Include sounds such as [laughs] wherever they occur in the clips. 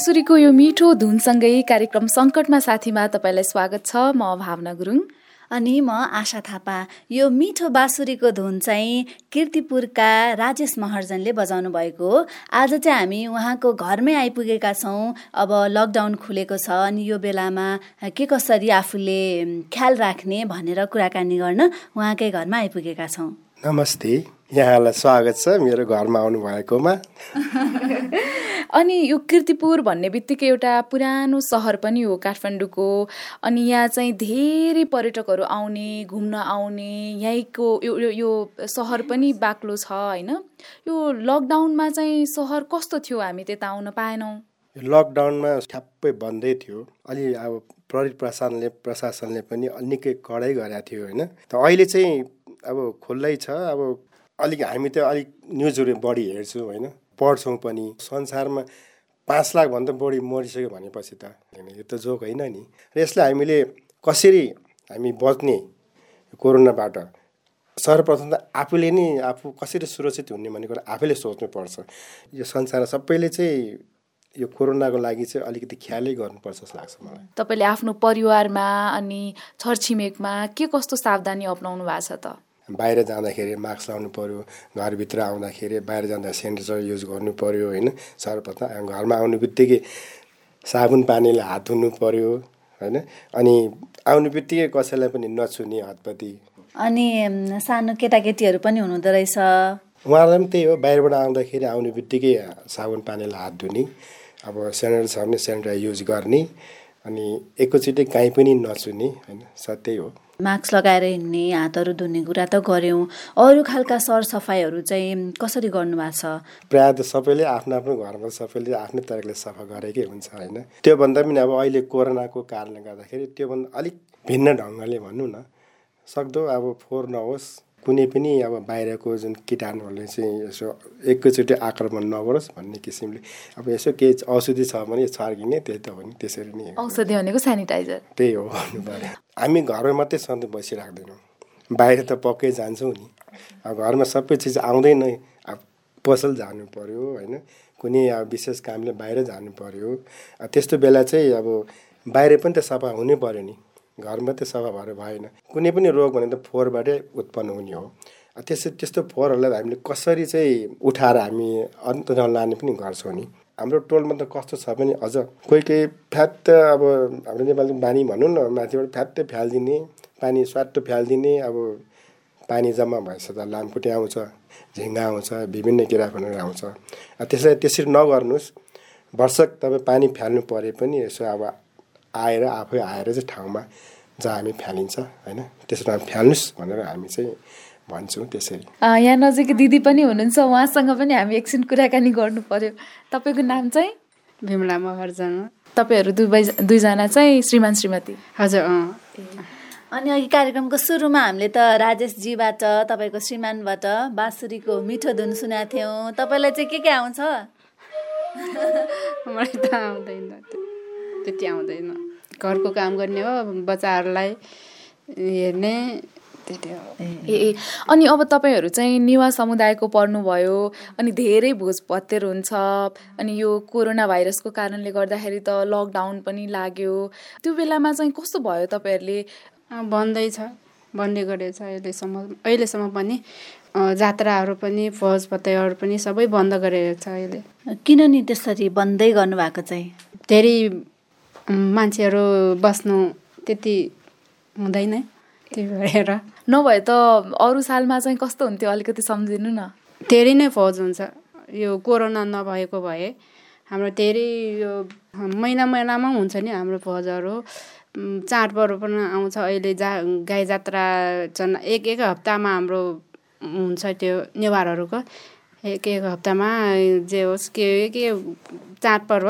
बाँसुरीको यो मिठो धुनसँगै कार्यक्रम सङ्कटमा साथीमा तपाईँलाई स्वागत छ। म भावना गुरुङ। अनि म आशा थापा। यो मिठो बाँसुरीको धुन चाहिँ किर्तिपुरका राजेश महर्जनले बजाउनु भएको हो। आज चाहिँ हामी उहाँको घरमै आइपुगेका छौँ। अब लकडाउन खुलेको छ अनि यो बेलामा के कसरी आफूले ख्याल राख्ने भनेर कुराकानी गर्न उहाँकै घरमा आइपुगेका छौँ। नमस्ते। यहाँलाई स्वागत छ मेरो घरमा आउनु भएकोमा [laughs] अनि यो किर्तिपुर भन्ने बित्तिकै एउटा पुरानो सहर पनि हो काठमाडौँको। अनि यहाँ चाहिँ धेरै पर्यटकहरू आउने घुम्न आउने यहीँको यो यो सहर पनि बाक्लो छ होइन? यो लकडाउनमा चाहिँ सहर कस्तो थियो हामी त्यता आउन पाएनौँ? लकडाउनमा ठ्याप्पै बन्दै थियो। अलि अब प्रहरी प्रशासनले प्रशासनले पनि निकै कडै गरेको थियो होइन? त अहिले चाहिँ अब खुल्लै छ। अब अलिक हामी त अलिक न्युजहरू बढी हेर्छौँ होइन? पढ्छौँ पनि। संसारमा पाँच लाखभन्दा बढी मरिसक्यो भनेपछि त। यो त जोक होइन नि। र यसलाई हामीले कसरी हामी बच्ने कोरोनाबाट? सर्वप्रथम त आफूले नै आफू कसरी सुरक्षित हुने भन्ने कुरा आफैले सोच्नुपर्छ। यो संसार सबैले चाहिँ यो कोरोनाको लागि चाहिँ अलिकति ख्यालै गर्नुपर्छ जस्तो लाग्छ मलाई। तपाईँले आफ्नो परिवारमा अनि छरछिमेकमा के कस्तो सावधानी अप्नाउनु भएको छ त? बाहिर जाँदाखेरि मास्क लाउनु पऱ्यो घरभित्र आउँदाखेरि बाहिर जाँदा सेनिटाइजर युज गर्नु पऱ्यो होइन? सर्वप्रथम घरमा आउने बित्तिकै साबुन पानीले हात धुनु पऱ्यो होइन? अनि आउने बित्तिकै कसैलाई पनि नछुने हातपट्टि अनि सानो केटाकेटीहरू पनि हुनुहुँदो रहेछ? उहाँलाई पनि त्यही हो बाहिरबाट आउँदाखेरि आउने बित्तिकै साबुन पानीले हात धुने अब सेनिटाइजर छ भने सेनिटाइजर युज गर्ने। अनि एकैचोटि काहीँ पनि नछुने होइन सत्यै हो। मास्क लगाएर हिँड्ने हातहरू धुने कुरा त गऱ्यौँ। अरू खालका सरसफाइहरू चाहिँ कसरी गर्नुभएको छ? प्रायः त सबैले आफ्नो आफ्नो घरमा सबैले आफ्नै तरिकाले सफा गरेकै हुन्छ होइन। त्योभन्दा पनि अब अहिले कोरोनाको कारणले गर्दाखेरि त्योभन्दा अलिक भिन्न ढङ्गले भनौँ न सक्दो अब फोहोर नहोस् कुनै पनि अब बाहिरको जुन किटाणुहरूले चाहिँ यसो एकैचोटि आक्रमण नगरोस् भन्ने किसिमले। अब यसो केही औषधि छ भने छर्किने त्यही त हो नि त्यसरी नै। औषधि भनेको सेनिटाइजर। त्यही हो भन्नु पऱ्यो। हामी घरमा मात्रै सधैँ बसिराख्दैनौँ। बाहिर त पक्कै जान्छौँ नि। अब घरमा सबै चिज आउँदैन अब पसल जानु पऱ्यो होइन? कुनै अब विशेष कामले बाहिर जानु पऱ्यो। त्यस्तो बेला चाहिँ अब बाहिर पनि त सफा हुनै पऱ्यो नि। घर मात्रै सफा भएर भएन। कुनै पनि रोग भने त फोहोरबाटै उत्पन्न हुने हो। त्यस्तो त्यस्तो फोहोरहरूलाई हामीले कसरी चाहिँ उठाएर हामी अन्त लाने पनि गर्छौँ नि। हाम्रो टोलमा त कस्तो छ भने अझ कोही कोही फ्यात्त अब हाम्रो नेपाली बानी भनौँ न माथिबाट फ्यात्तै फ्यालिदिने पानी स्वाट्ट फ्यालिदिने अब पानी जम्मा भएछ त लामखुट्टे आउँछ झिङ्गा आउँछ विभिन्न किराफहरू आउँछ। त्यसलाई त्यसरी नगर्नुहोस्। वर्षक तपाईँ पानी फ्याल्नु परे पनि यसो अब आएर आफै आएर चाहिँ ठाउँमा जहाँ हामी फ्यालिन्छ होइन? त्यसो फ्याल्नुहोस् भनेर हामी चाहिँ भन्छौँ त्यसरी। यहाँ नजिकै दिदी पनि हुनुहुन्छ उहाँसँग पनि हामी एकछिन कुराकानी गर्नु पर्यो। तपाईँको नाम चाहिँ? विमला महर्जन तपाईँहरू दुई दुईजना चाहिँ श्रीमान श्रीमती? हजुर अनि अघि कार्यक्रमको सुरुमा हामीले त राजेशजीबाट तपाईँको श्रीमानबाट बाँसुरीको मिठो धुन सुनेको थियौँ। तपाईँलाई चाहिँ के के आउँछ? [laughs] मलाई त आउँदैन त्यति आउँदैन घरको काम गर्ने हो बच्चाहरूलाई हेर्ने ए अनि अब तपाईँहरू चाहिँ नेवा समुदायको पर्नुभयो अनि धेरै भोज भत्तेर हुन्छ अनि यो कोरोना भाइरसको कारणले गर्दाखेरि त लकडाउन पनि लाग्यो। त्यो बेलामा चाहिँ कस्तो भयो तपाईँहरूले? बन्दैछ बन्दै गरेछ अहिलेसम्म अहिलेसम्म पनि। जात्राहरू पनि पत्ताहरू पनि सबै बन्द गरेको छ अहिले। किन नि त्यसरी बन्दै गर्नुभएको चाहिँ? धेरै मान्छेहरू बस्नु त्यति हुँदैन त्यही भएर। नभए त अरू सालमा चाहिँ कस्तो हुन्थ्यो अलिकति सम्झिनु न। धेरै नै फौज हुन्छ। यो कोरोना नभएको भए हाम्रो धेरै यो महिना महिनामा हुन्छ नि हाम्रो फौजहरू। चाडपर्व पनि आउँछ। अहिले जा गाई जात्रा झन् एक एक हप्तामा हाम्रो हुन्छ त्यो नेवारहरूको। एक एक हप्तामा जे होस् के के चाडपर्व।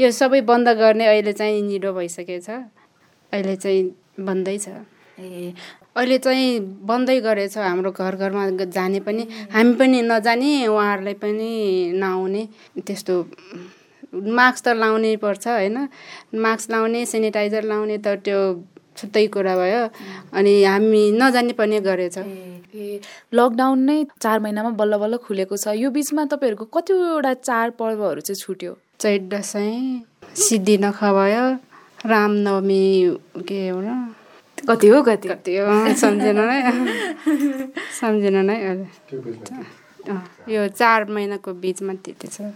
यो सबै बन्द गर्ने अहिले चाहिँ निडो भइसकेछ अहिले चाहिँ बन्दै छ। ए। अहिले चाहिँ बन्दै गरेछ हाम्रो घर घरमा जाने पनि। हामी पनि नजाने उहाँहरूलाई पनि नआउने। त्यस्तो मास्क त लाउनै पर्छ होइन? मास्क लाउने सेनिटाइजर लाउने त त्यो छुट्टै कुरा भयो। अनि हामी नजाने पनि गरेछ। लकडाउन नै चार महिनामा बल्ल बल्ल खुलेको छ। यो बिचमा तपाईँहरूको कतिवटा चाडपर्वहरू चाहिँ छुट्यो? चैत दसैँ सिद्धि नख भयो रामनवमी के हो र? कति हो कति? कति हो? सम्झेन नै। सम्झेन नै यो चार महिनाको बिचमा त्यति छ।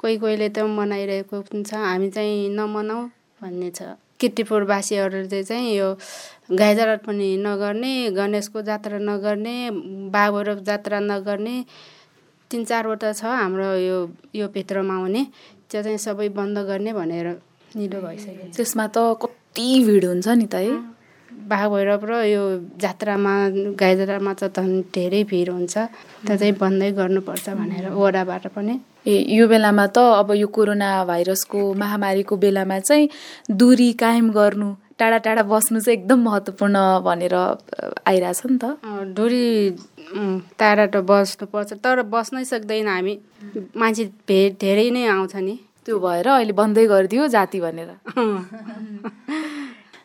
कोही कोहीले त मनाइरहेको पनि छ। हामी चाहिँ नमनाऊ भन्ने छ। किर्तिपुरवासीहरूले चाहिँ यो गाई पनि नगर्ने गणेशको जात्रा नगर्ने बाबुरव जात्रा नगर्ने तिन चारवटा छ हाम्रो यो यो भित्रमा आउने त्यो चाहिँ सबै बन्द गर्ने भनेर निलो भइसकेको छ। त्यसमा त कति भिड हुन्छ नि त है? बाघ भैरव र यो जात्रामा गाई जात्रामा त झन् धेरै भिड हुन्छ। त्यो चाहिँ बन्दै गर्नुपर्छ भनेर वडाबाट पनि। ए यो बेलामा त अब यो कोरोना भाइरसको महामारीको बेलामा चाहिँ दूरी कायम गर्नु टाढा टाढा बस्नु चाहिँ एकदम महत्त्वपूर्ण भनेर आइरहेछ नि त। उम्, टाढा त बस्नुपर्छ तर बस्नै सक्दैन हामी। मान्छे भेट धेरै नै आउँछ नि। त्यो भएर अहिले बन्दै गरिदियो जाति भनेर। [laughs]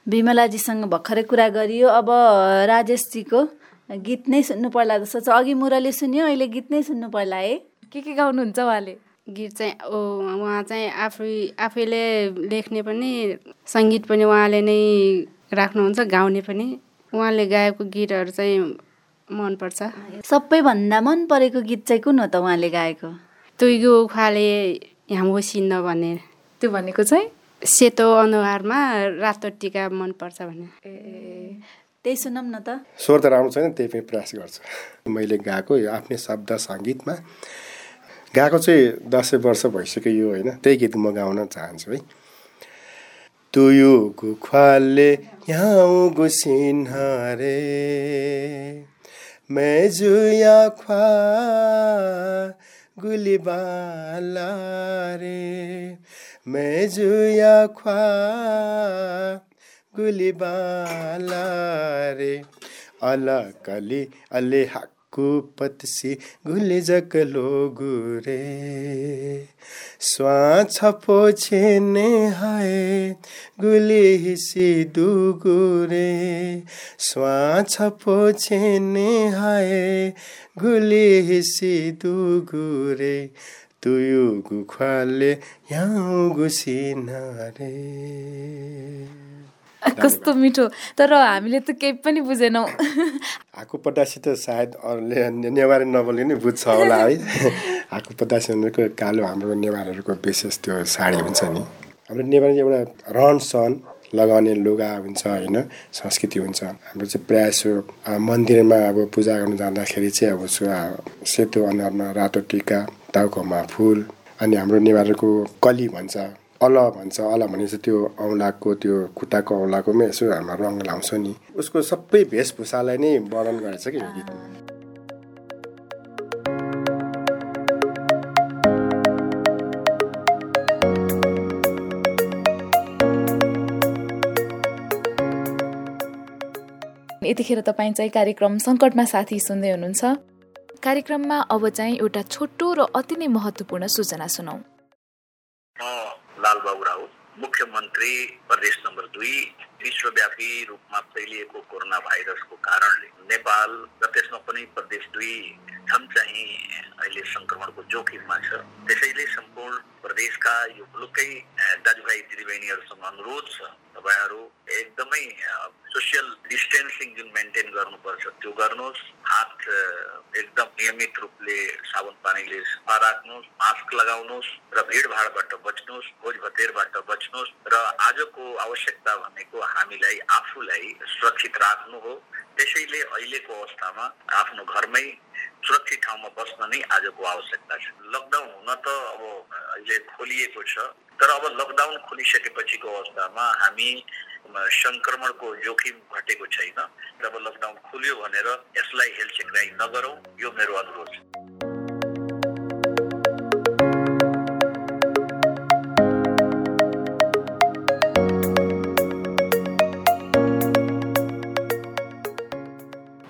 विमलाजीसँग भर्खरै कुरा गरियो। अब राजेशजीको गीत नै सुन्नु पर्ला जस्तो छ। अघि मुरली सुन्यो अहिले गीत नै सुन्नु पर्ला है। के के गाउनुहुन्छ उहाँले? गीत चाहिँ ओ उहाँ चाहिँ आफै आफैले लेख्ने पनि सङ्गीत पनि उहाँले नै राख्नुहुन्छ गाउने पनि। उहाँले गाएको गीतहरू चाहिँ मनपर्छ। सबैभन्दा मन परेको गीत चाहिँ कुन हो त उहाँले गाएको? तुइगो उखाले हाम्रो सिन्न भन्ने। त्यो भनेको चाहिँ सेतो अनुहारमा रातो टिका मनपर्छ भने त्यही सुनौँ न त। स्वर त राम्रो छैन त्यही पनि प्रयास गर्छु। मैले गाएको यो आफ्नै शब्द सङ्गीतमा। गाएको चाहिँ दसैँ वर्ष भइसक्यो यो होइन त्यही गीत म गाउन चाहन्छु है। तुयु गुख्वाले यहाँ गुसिन रे। मेजुया ख्वा गुलिबाला रे। मेजुया ख्वा गुलिबाला रे। अलकली अले हाक्कु पतसी गुले जकलो गुरे स्वा छपो छेने हाय गुली हिसी स्वा छपो छेने हाय गुली हिसी डुगुरे तुयु गुख्वाले यहाँ गुसिन रे। [laughs] कस्तो मिठो। तर हामीले त केही पनि बुझेनौँ। [laughs] हाकु पटासी त सायद अरूले नेवारी नबोली नै बुझ्छ होला है। [laughs] हाकु पटासी भनेको कालो हाम्रो नेवारहरूको विशेष त्यो साडी हुन्छ नि। हाम्रो नेवारी एउटा रहन सहन लगाउने लुगा हुन्छ होइन संस्कृति हुन्छ। हाम्रो चाहिँ प्रायः अब मन्दिरमा अब पूजा गर्नु जाँदाखेरि चाहिँ अब सो सेतो अनुहारमा रातो टिका टाउकोमा फुल अनि हाम्रो नेवारको कली भन्छ। अल भन्छ अल भनेपछि त्यो औँलाको त्यो खुट्टाको औँलाकोमै यसो हाम्रो रङ लाउँछ नि। उसको सबै वेशभूषालाई नै वर्णन गरेछ कि यो गीतमा यतिखेर तपाईँ चाहिँ कार्यक्रम सङ्कटमा साथी सुन्दै हुनुहुन्छ। कार्यक्रममा अब चाहिँ एउटा छोटो र अति नै महत्त्वपूर्ण सूचना सुनौ। लालबाबु राउत मुख्यमन्त्री प्रदेश नम्बर दुई। विश्वव्यापी रूपमा फैलिएको कोरोना भाइरसको कारणले नेपाल र त्यसमा पनि प्रदेश दुई झन् चाहिँ अहिले सङ्क्रमणको जोखिममा छ। त्यसैले सम्पूर्ण प्रदेशका यो मुलुकै दाजुभाइ दिदीबहिनीहरूसँग अनुरोध छ। तपाईँहरू एकदमै सोसियल डिस्टेन्सिङ जुन मेन्टेन गर्नुपर्छ त्यो गर्नुहोस्। हात एकदम नियमित रूपले साबुन पानीले सफा राख्नुहोस् मास्क लगाउनुहोस् र भिडभाडबाट बच्नुहोस् भोज भतेरबाट बच्नुहोस् र आजको आवश्यकता भनेको हामीलाई आफूलाई सुरक्षित राख्नु हो। त्यसैले अहिलेको अवस्थामा आफ्नो घरमै सुरक्षित ठाउँमा बस्न नै आजको आवश्यकता छ। लकडाउन हुन त अब अहिले खोलिएको छ तर अब लकडाउन खोलिसकेपछिको अवस्थामा हामी सङ्क्रमणको जोखिम घटेको छैन। जब लकडाउन खुल्यो भनेर यसलाई हेलचेक्राइ नगरौँ यो मेरो अनुरोध छ।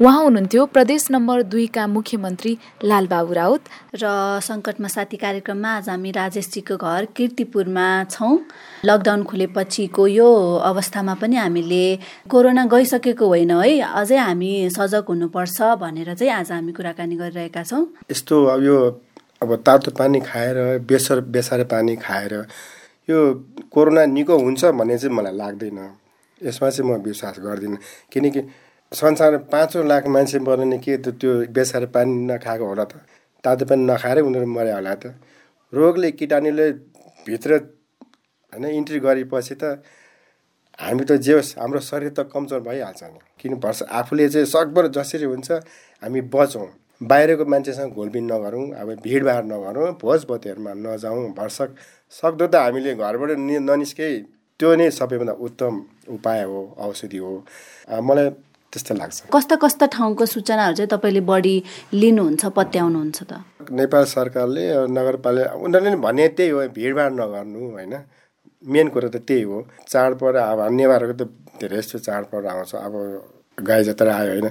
उहाँ हुनुहुन्थ्यो प्रदेश नम्बर दुईका मुख्यमन्त्री लालबाबु राउत र सङ्कटमा साथी कार्यक्रममा आज हामी राजेशजीको घर किर्तिपुरमा छौँ। लकडाउन खुलेपछिको यो अवस्थामा पनि हामीले कोरोना गइसकेको होइन है। अझै हामी सजग हुनुपर्छ भनेर चाहिँ आज हामी कुराकानी गरिरहेका छौँ। यस्तो अब यो अब तातो पानी खाएर बेसर बेसारे पानी खाएर यो कोरोना निको हुन्छ भन्ने चाहिँ मलाई लाग्दैन। यसमा चाहिँ म विश्वास गर्दिनँ। किनकि संसारमा पाँचौँ लाख मान्छे मर्ने के त त्यो बेसारे पानी नखाएको होला त? तातो पानी नखाएरै उनीहरू मर्यो होला त। रोगले किटाणुले भित्र होइन इन्ट्री गरेपछि त हामी त जे होस् हाम्रो शरीर त कमजोर भइहाल्छ नि। किन भर्स आफूले चाहिँ सकभर जसरी हुन्छ हामी बचौँ। बाहिरको मान्छेसँग घोलबिन नगरौँ अब भिडभाड नगरौँ भोजभतेहरूमा नजाउँ भरसक सक्दो त हामीले घरबाट नि ननिस्कै त्यो नै सबैभन्दा उत्तम उपाय हो औषधि हो। मलाई त्यस्तो लाग्छ। कस्ता कस्ता ठाउँको सूचनाहरू चाहिँ तपाईँले बढी लिनुहुन्छ पत्याउनुहुन्छ त? नेपाल सरकारले नगरपालिका उनीहरूले भने त्यही हो भिडभाड नगर्नु होइन? मेन कुरो त त्यही हो। चाडपर्व अब नेवारहरूको त धेरै जस्तो चाडपर्व आउँछ। अब गाई जात्रा आयो होइन?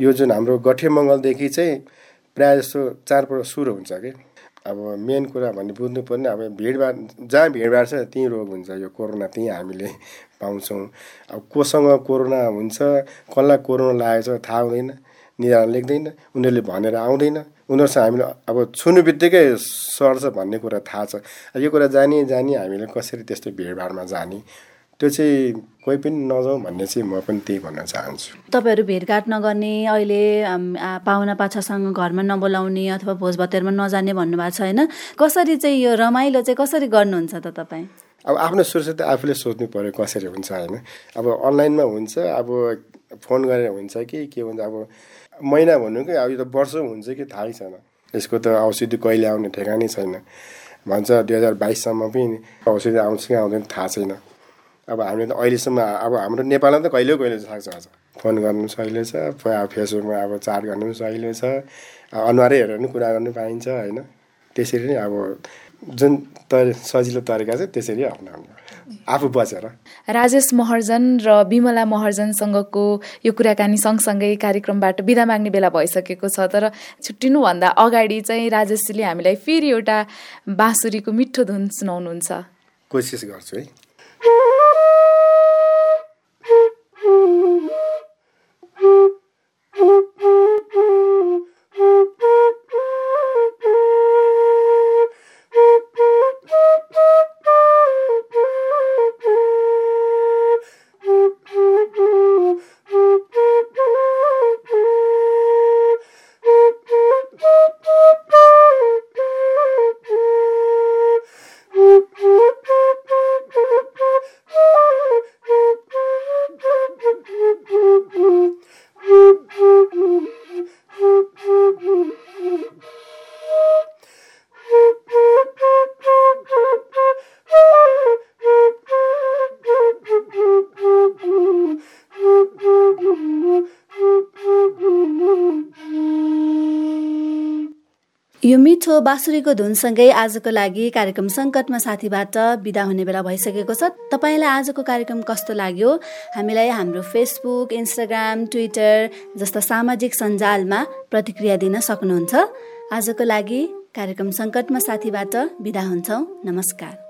यो जुन हाम्रो गठे मङ्गलदेखि चाहिँ प्रायः जस्तो चाडपर्व सुरु हुन्छ कि? अब मेन कुरा भन्ने बुझ्नु पर्ने अब भिडभाड जहाँ भिडभाड छ त्यहीँ रोग हुन्छ। यो कोरोना त्यहीँ हामीले [laughs] पाउँछौँ। अब कोसँग कोरोना हुन्छ कसलाई कोरोना लागेको छ थाहा हुँदैन निधान लेख्दैन उनीहरूले भनेर आउँदैन। उनीहरूसँग हामीले अब छुनु बित्तिकै सर्छ भन्ने कुरा थाहा छ। यो कुरा जानी जानी हामीले कसरी त्यस्तो भिडभाडमा जाने त्यो चाहिँ कोही पनि नजाउँ भन्ने चाहिँ म पनि त्यही भन्न चाहन्छु। तपाईँहरू भेटघाट नगर्ने अहिले पाहुना पाछासँग घरमा नबोलाउने अथवा भोज भतेरमा नजाने भन्नुभएको छ होइन? कसरी चाहिँ यो रमाइलो चाहिँ कसरी गर्नुहुन्छ त तपाईँ? अब आफ्नो सुरक्षा त आफूले सोच्नु पऱ्यो कसरी हुन्छ होइन? अब अनलाइनमा हुन्छ अब फोन गरेर हुन्छ कि के हुन्छ? अब महिना भन्नु कि अब यो त वर्षौँ हुन्छ कि थाहै छैन। यसको त औषधि कहिले आउने ठेगानै छैन। भन्छ दुई हजार बाइससम्म पनि औषधि आउँछ कि आउँदैन थाहा छैन। अब हामीले त अहिलेसम्म अब हाम्रो नेपालमा त कहिले कहिले सक्छ आज? फोन गर्नु सहिलो छ फेसबुकमा अब चाट गर्नु पनि सहिलो छ अनुहारै हेरेर पनि कुरा गर्नु पाइन्छ होइन? त्यसरी नै अब जुन त सजिलो तरिका छ त्यसरी अप्नाउनु आफू बचेर राजेश महर्जन र विमला महर्जनसँगको यो कुराकानी सँगसँगै कार्यक्रमबाट बिदा माग्ने बेला भइसकेको छ तर छुट्टिनुभन्दा अगाडि चाहिँ राजेशजीले हामीलाई फेरि एउटा बाँसुरीको मिठो धुन सुनाउनुहुन्छ। कोसिस गर्छु है। मिठो बाँसुरीको धुनसँगै आजको लागि कार्यक्रम सङ्कटमा साथीबाट बिदा हुने बेला भइसकेको छ। तपाईँलाई आजको कार्यक्रम कस्तो लाग्यो? हामीलाई हाम्रो फेसबुक इन्स्टाग्राम ट्विटर जस्ता सामाजिक सञ्जालमा प्रतिक्रिया दिन सक्नुहुन्छ। आजको लागि कार्यक्रम सङ्कटमा साथीबाट बिदा हुन्छौँ। नमस्कार।